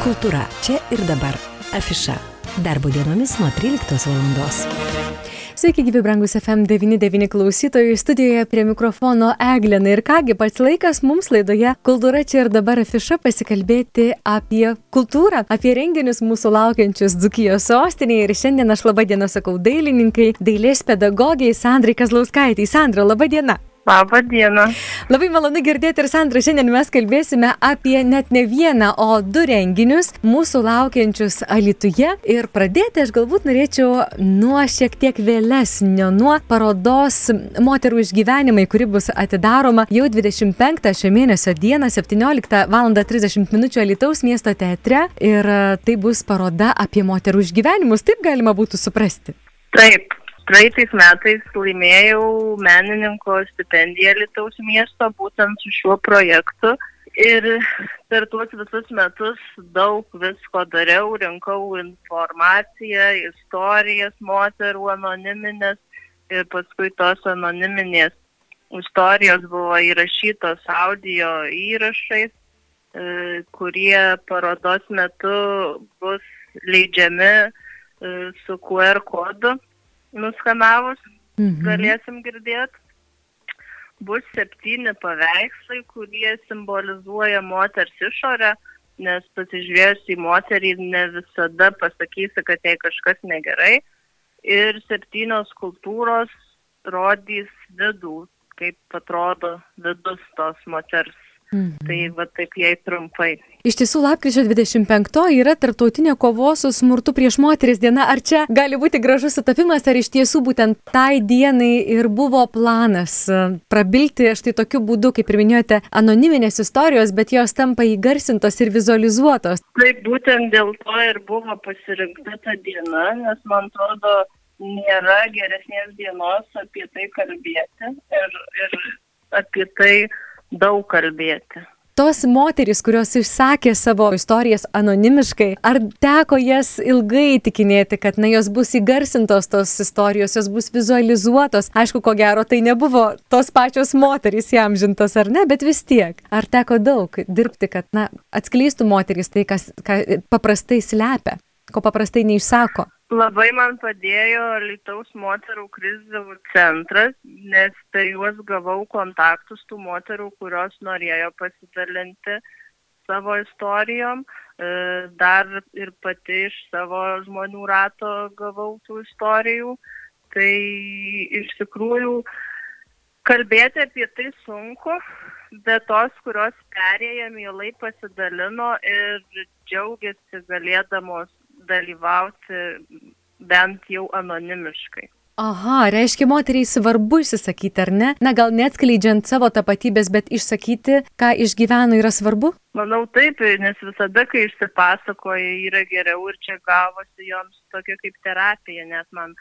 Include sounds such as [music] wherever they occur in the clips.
Kultūra čia ir dabar. Afiša. Darbo dienomis nuo 13 val. Sveiki, gyvi brangus FM99 klausytojai, studijoje prie mikrofono Eglenai ir kągi pats laikas mums laidoje Kultūra čia ir dabar afiša pasikalbėti apie kultūrą, apie renginius mūsų laukiančius Dzukijos sostinėje ir šiandien aš labą dieną sakau dailininkai, dailės pedagogiai Sandrai Kazlauskaitai. Sandra, labą dieną. Labą dieną. Labai malonu girdėti ir Sandra, šiandien mes kalbėsime apie net ne vieną, o du renginius mūsų laukiančius Alituje. Ir pradėti aš galbūt norėčiau nuo šiek tiek vėlesnio, nuo parodos moterų išgyvenimai, kuri bus atidaroma jau 25 šio mėnesio dieną 17 val. 30 min. Alitaus miesto teatre. Ir tai bus paroda apie moterų išgyvenimus, taip galima būtų suprasti. Taip, praeitais metais laimėjau menininko stipendiją Lietuvos miesto būtent su šiuo projektu. Ir per tuos visus metus daug visko dariau, rinkau informaciją, istorijas moterų anoniminės ir paskui tos anoniminės istorijos buvo įrašytos audio įrašais, e, kurie parodos metu bus leidžiami e, su QR kodu nuskanavus, mhm. galėsim girdėti. Bus septyni paveikslai, kurie simbolizuoja moters išorę, nes pasižiūrėjus į moterį ne visada pasakysi, kad jai kažkas negerai. Ir septynios kultūros rodys vidų, kaip atrodo vidus tos moters Mhm. Tai va taip jai trumpai. Iš tiesų, lapkričio 25 yra tarptautinė kovos su smurtu prieš moteris diena. Ar čia gali būti gražus sutapimas, ar iš tiesų būtent tai dienai ir buvo planas e, prabilti štai tokiu būdu, kaip ir minėjote, anoniminės istorijos, bet jos tampa įgarsintos ir vizualizuotos. Taip, būtent dėl to ir buvo pasirinkta ta diena, nes man atrodo, nėra geresnės dienos apie tai kalbėti ir, ir apie tai daug kalbėti. Tos moterys, kurios išsakė savo istorijas anonimiškai, ar teko jas ilgai tikinėti, kad na, jos bus įgarsintos tos istorijos, jos bus vizualizuotos? Aišku, ko gero, tai nebuvo tos pačios moterys jam žintos ar ne, bet vis tiek. Ar teko daug dirbti, kad na, atskleistų moterys tai, kas ką paprastai slepia, ko paprastai neišsako? Labai man padėjo Lietuvos moterų krizių centras, nes per juos gavau kontaktus tų moterų, kurios norėjo pasidalinti savo istorijom. E, dar ir pati iš savo žmonių rato gavau tų istorijų. Tai iš tikrųjų kalbėti apie tai sunku, bet tos, kurios perėję, mielai pasidalino ir džiaugiasi galėdamos dalyvauti bent jau anonimiškai. Aha, reiškia, moteriai svarbu išsisakyti, ar ne? Na, gal neatskleidžiant savo tapatybės, bet išsakyti, ką išgyveno, yra svarbu? Manau taip, nes visada, kai išsipasakoja, yra geriau ir čia gavosi joms tokia kaip terapija, net man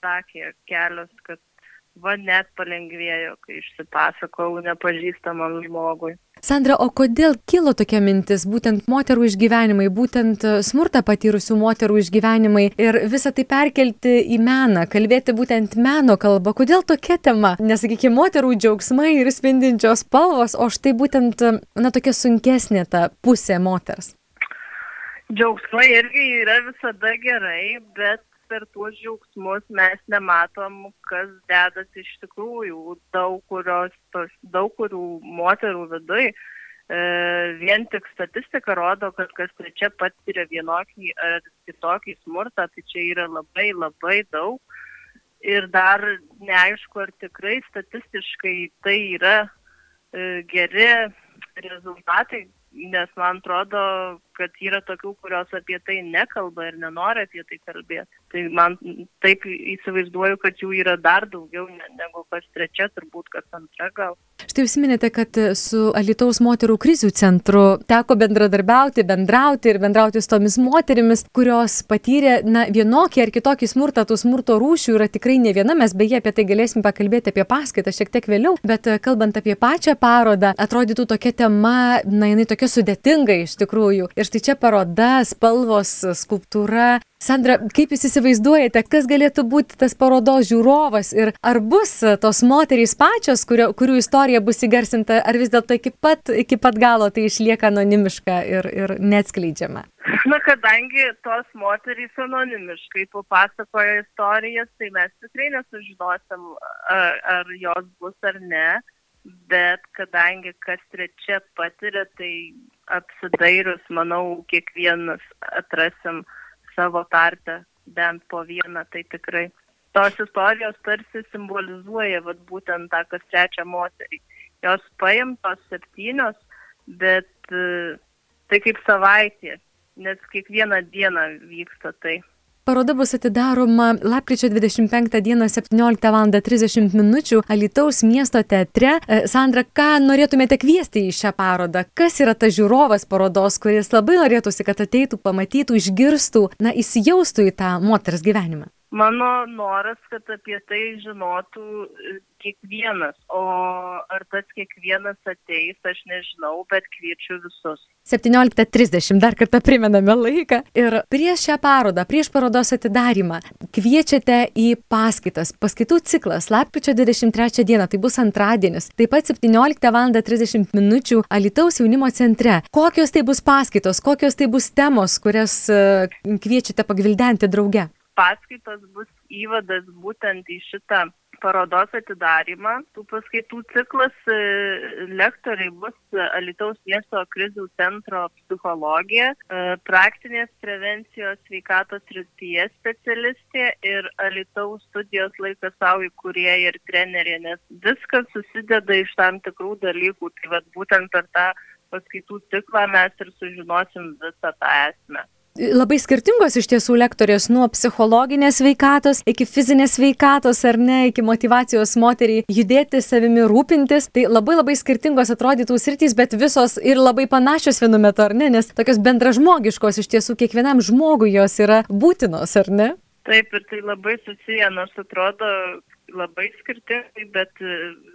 sakė kelios, kad va net palengvėjo, kai išsipasakojau nepažįstamam žmogui. Sandra, o kodėl kilo tokia mintis, būtent moterų išgyvenimai, būtent e, smurtą patyrusių moterų išgyvenimai ir visą tai perkelti į meną, kalbėti būtent meno kalbą? Kodėl tokia tema? Nesakykime, moterų džiaugsmai ir spindinčios spalvos, o štai būtent, e, na, tokia sunkesnė ta pusė moters. Džiaugsmai irgi yra visada gerai, bet per tuos džiaugsmus mes nematom, kas dedasi iš tikrųjų daug, kurios, tos, daug kurių moterų vidui. E, vien tik statistika rodo, kad kas trečia patiria vienokį ar kitokį smurtą, tai čia yra labai labai daug. Ir dar neaišku, ar tikrai statistiškai tai yra e, geri rezultatai, nes man atrodo, kad yra tokių, kurios apie tai nekalba ir nenori apie tai kalbėti. Tai man taip įsivaizduoju, kad jų yra dar daugiau negu kas trečia, turbūt kas antra gal. Štai užsiminėte, kad su Alitaus moterų krizių centru teko bendradarbiauti, bendrauti ir bendrauti su tomis moterimis, kurios patyrė na, vienokį ar kitokį smurtą, tų smurto rūšių yra tikrai ne viena, mes beje apie tai galėsim pakalbėti apie paskaitą šiek tiek vėliau, bet kalbant apie pačią parodą, atrodytų tokia tema, na, jinai tokia sudėtinga iš tikrųjų. Ir štai čia paroda, spalvos, skulptūra. Sandra, kaip jūs įsivaizduojate, kas galėtų būti tas parodos žiūrovas ir ar bus tos moterys pačios, kurio, kurių istorija bus įgarsinta, ar vis dėlto iki pat, iki pat galo tai išlieka anonimiška ir, ir neatskleidžiama? Na, kadangi tos moterys anonimiškai papasakoja istorijas, tai mes tikrai nesužinosim, ar, ar jos bus ar ne, bet kadangi kas trečia patiria, tai apsidairus, manau, kiekvienas atrasim savo tartę bent po vieną, tai tikrai. Tos istorijos tarsi simbolizuoja vat, būtent tą kas trečią moterį. Jos paimtos septynios, bet tai kaip savaitė nes kiekvieną dieną vyksta tai. Paroda bus atidaroma lapkričio 25 dieną 17 val. 30 min. Alitaus miesto teatre. E, Sandra, ką norėtumėte kviesti į šią parodą? Kas yra tas žiūrovas parodos, kuris labai norėtųsi, kad ateitų, pamatytų, išgirstų, na, įsijaustų į tą moters gyvenimą? Mano noras, kad apie tai žinotų kiekvienas, o ar tas kiekvienas ateis, aš nežinau, bet kviečiu visus. 17.30 dar kartą primename laiką ir prieš šią parodą, prieš parodos atidarimą kviečiate į paskaitas. Paskaitų ciklas lapkričio 23 dieną, tai bus antradienis, taip pat 17 val. 30 min. Alitaus jaunimo centre. Kokios tai bus paskaitos, kokios tai bus temos, kurias e, kviečiate pagvildenti drauge? Paskaitos bus įvadas būtent į šitą parodos atidarymą. Tų paskaitų ciklas e, lektoriai bus Alitaus miesto krizių centro psichologija, e, praktinės prevencijos sveikatos rytyje specialistė ir Alitaus studijos laikas savo įkūrėja ir trenerė, nes viskas susideda iš tam tikrų dalykų. Tai vad būtent per tą paskaitų ciklą mes ir sužinosim visą tą esmę. Labai skirtingos iš tiesų lektorės nuo psichologinės veikatos iki fizinės veikatos ar ne, iki motivacijos moteriai judėti savimi rūpintis. Tai labai labai skirtingos atrodytų sritys, bet visos ir labai panašios vienu metu, ar ne, nes tokios bendražmogiškos iš tiesų kiekvienam žmogui jos yra būtinos, ar ne? Taip, ir tai labai susiję, nors atrodo labai skirtingai, bet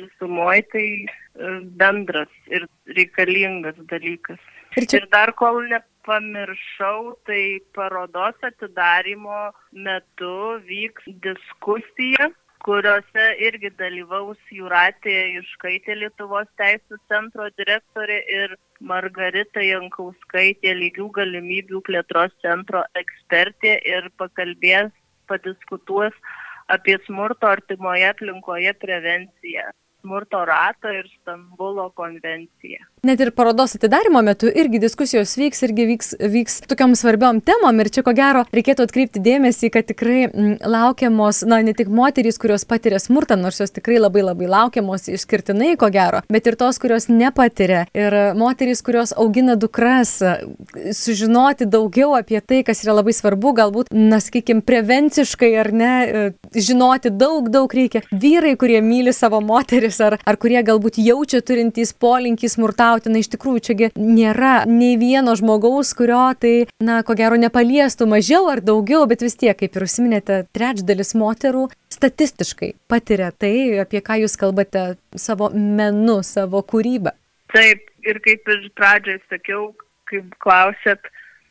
visumoje tai e, bendras ir reikalingas dalykas. Ir, čia... ir dar kol ne, pamiršau, tai parodos atidarimo metu vyks diskusija, kuriuose irgi dalyvaus Juratė Iškaitė Lietuvos Teisų centro direktorė ir Margarita Jankauskaitė lygių galimybių plėtros centro ekspertė ir pakalbės, padiskutuos apie smurto artimoje aplinkoje prevenciją smurto ratą ir Stambulo konvenciją. Net ir parodos atidarimo metu irgi diskusijos vyks, irgi vyks, vyks tokiam svarbiom temom ir čia ko gero reikėtų atkreipti dėmesį, kad tikrai m, mm, laukiamos, na, ne tik moterys, kurios patiria smurtą, nors jos tikrai labai labai laukiamos išskirtinai, ko gero, bet ir tos, kurios nepatiria. Ir moterys, kurios augina dukras, sužinoti daugiau apie tai, kas yra labai svarbu, galbūt, na, sakykime, prevenciškai ar ne, žinoti daug, daug reikia. Vyrai, kurie myli savo moteris ar, ar kurie galbūt jaučia turintys polinkį smurtauti, bendrauti. Na, iš tikrųjų, čiagi nėra nei vieno žmogaus, kurio tai, na, ko gero nepaliestų mažiau ar daugiau, bet vis tiek, kaip ir užsiminėte, trečdalis moterų statistiškai patiria tai, apie ką jūs kalbate savo menu, savo kūrybą. Taip, ir kaip ir pradžioj sakiau, kaip klausėt,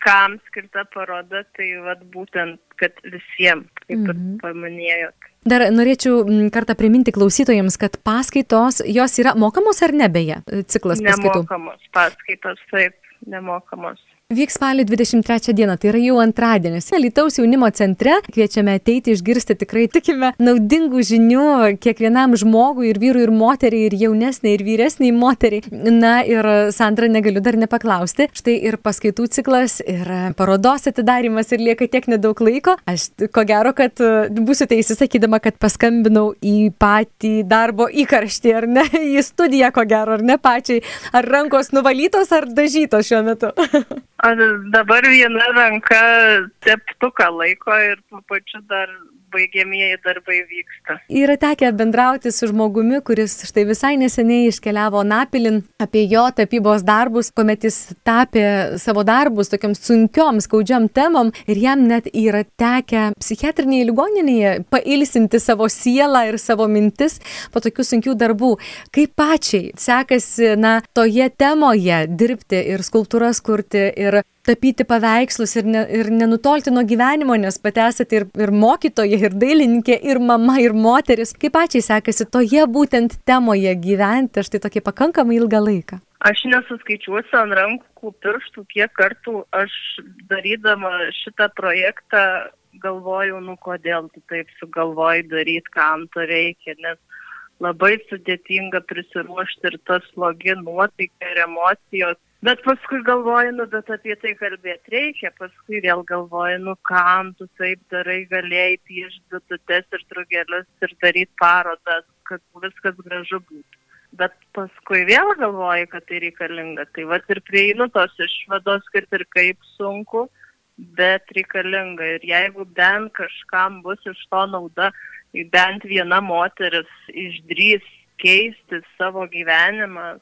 kam skirta paroda, tai vad būtent, kad visiems, kaip mm -hmm. ir paminėjot. Dar norėčiau kartą priminti klausytojams, kad paskaitos, jos yra mokamos ar ne beje, ciklas paskaitų? Nemokamos paskaitos, taip, nemokamos. Vyks spalio 23 dieną, tai yra jau antradienis. Lietuvos jaunimo centre kviečiame ateiti išgirsti tikrai tikime naudingų žinių kiekvienam žmogui ir vyrui ir moteriai ir jaunesniai ir vyresniai moteriai. Na ir Sandra negaliu dar nepaklausti. Štai ir paskaitų ciklas ir parodos atidarimas ir lieka tiek nedaug laiko. Aš ko gero, kad būsiu teisi sakydama, kad paskambinau į patį darbo įkarštį ar ne, [laughs] į studiją ko gero, ar ne pačiai. Ar rankos nuvalytos ar dažytos šiuo metu? [laughs] Dabar viena ranka teptuką laiko ir tuo pačiu dar baigiamieji darbai vyksta. Yra tekę bendrauti su žmogumi, kuris štai visai neseniai iškeliavo Napilin apie jo tapybos darbus, kuomet jis tapė savo darbus tokiam sunkiom, skaudžiam temom ir jam net yra tekę psichiatrinėje ligoninėje pailsinti savo sielą ir savo mintis po tokių sunkių darbų. Kaip pačiai sekasi, na, toje temoje dirbti ir skulptūras kurti ir tapyti paveikslus ir, ne, ir nenutolti nuo gyvenimo, nes pati esate ir, ir mokytoja, ir dailininkė, ir mama, ir moteris. Kaip pačiai sekasi toje būtent temoje gyventi štai tokį pakankamai ilgą laiką? Aš nesuskaičiuosiu ant rankų pirštų, kiek kartų aš darydama šitą projektą galvoju, nu kodėl tu taip sugalvoji daryti, kam to reikia, nes labai sudėtinga prisiruošti ir tas slogi nuotaika ir emocijos. Bet paskui galvoju, nu, bet apie tai kalbėti reikia, paskui vėl galvoju, nu, kam tu taip darai, galėjai piešti bitutes ir drugelius ir daryti parodas, kad viskas gražu būtų bet paskui vėl galvoji, kad tai reikalinga. Tai va ir prieinu tos išvados, kad ir kaip sunku, bet reikalinga. Ir jeigu bent kažkam bus iš to nauda, bent viena moteris išdrys keisti savo gyvenimą,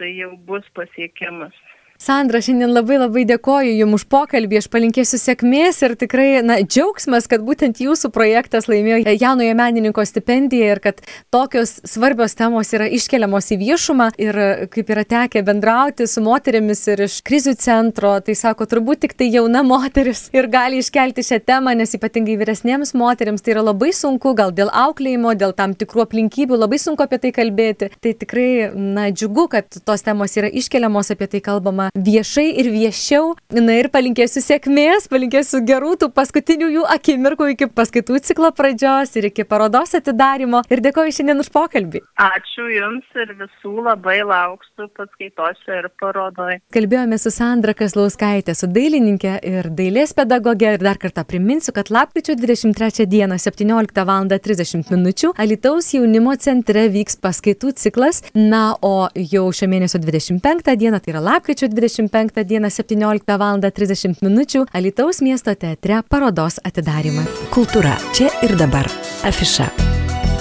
tai jau bus pasiekimas. Sandra, šiandien labai labai dėkoju Jums už pokalbį, aš palinkėsiu sėkmės ir tikrai, na, džiaugsmas, kad būtent Jūsų projektas laimėjo jaunojo menininko stipendiją ir kad tokios svarbios temos yra iškeliamos į viešumą ir kaip yra tekę bendrauti su moterimis ir iš krizių centro, tai sako, turbūt tik tai jauna moteris ir gali iškelti šią temą, nes ypatingai vyresniems moteriams tai yra labai sunku, gal dėl auklėjimo, dėl tam tikrų aplinkybių, labai sunku apie tai kalbėti. Tai tikrai, na, džiugu, kad tos temos yra iškeliamos, apie tai kalbama viešai ir viešiau. Na ir palinkėsiu sėkmės, palinkėsiu gerų tų paskutinių jų akimirkų iki paskaitų ciklo pradžios ir iki parodos atidarimo. Ir dėkoju šiandien už pokalbį. Ačiū Jums ir visų labai lauksiu paskaitose ir parodoje. Kalbėjome su Sandra Kaslauskaitė, su dailininkė ir dailės pedagogė. Ir dar kartą priminsiu, kad lapkričio 23 dieną 17 val. 30 min. Alitaus jaunimo centre vyks paskaitų ciklas. Na, o jau šio mėnesio 25 dieną, tai yra lapkričio 23 25 dieną 17 val. 30 min. Alitaus miesto teatre parodos atidarimą. Kultūra čia ir dabar. Afiša.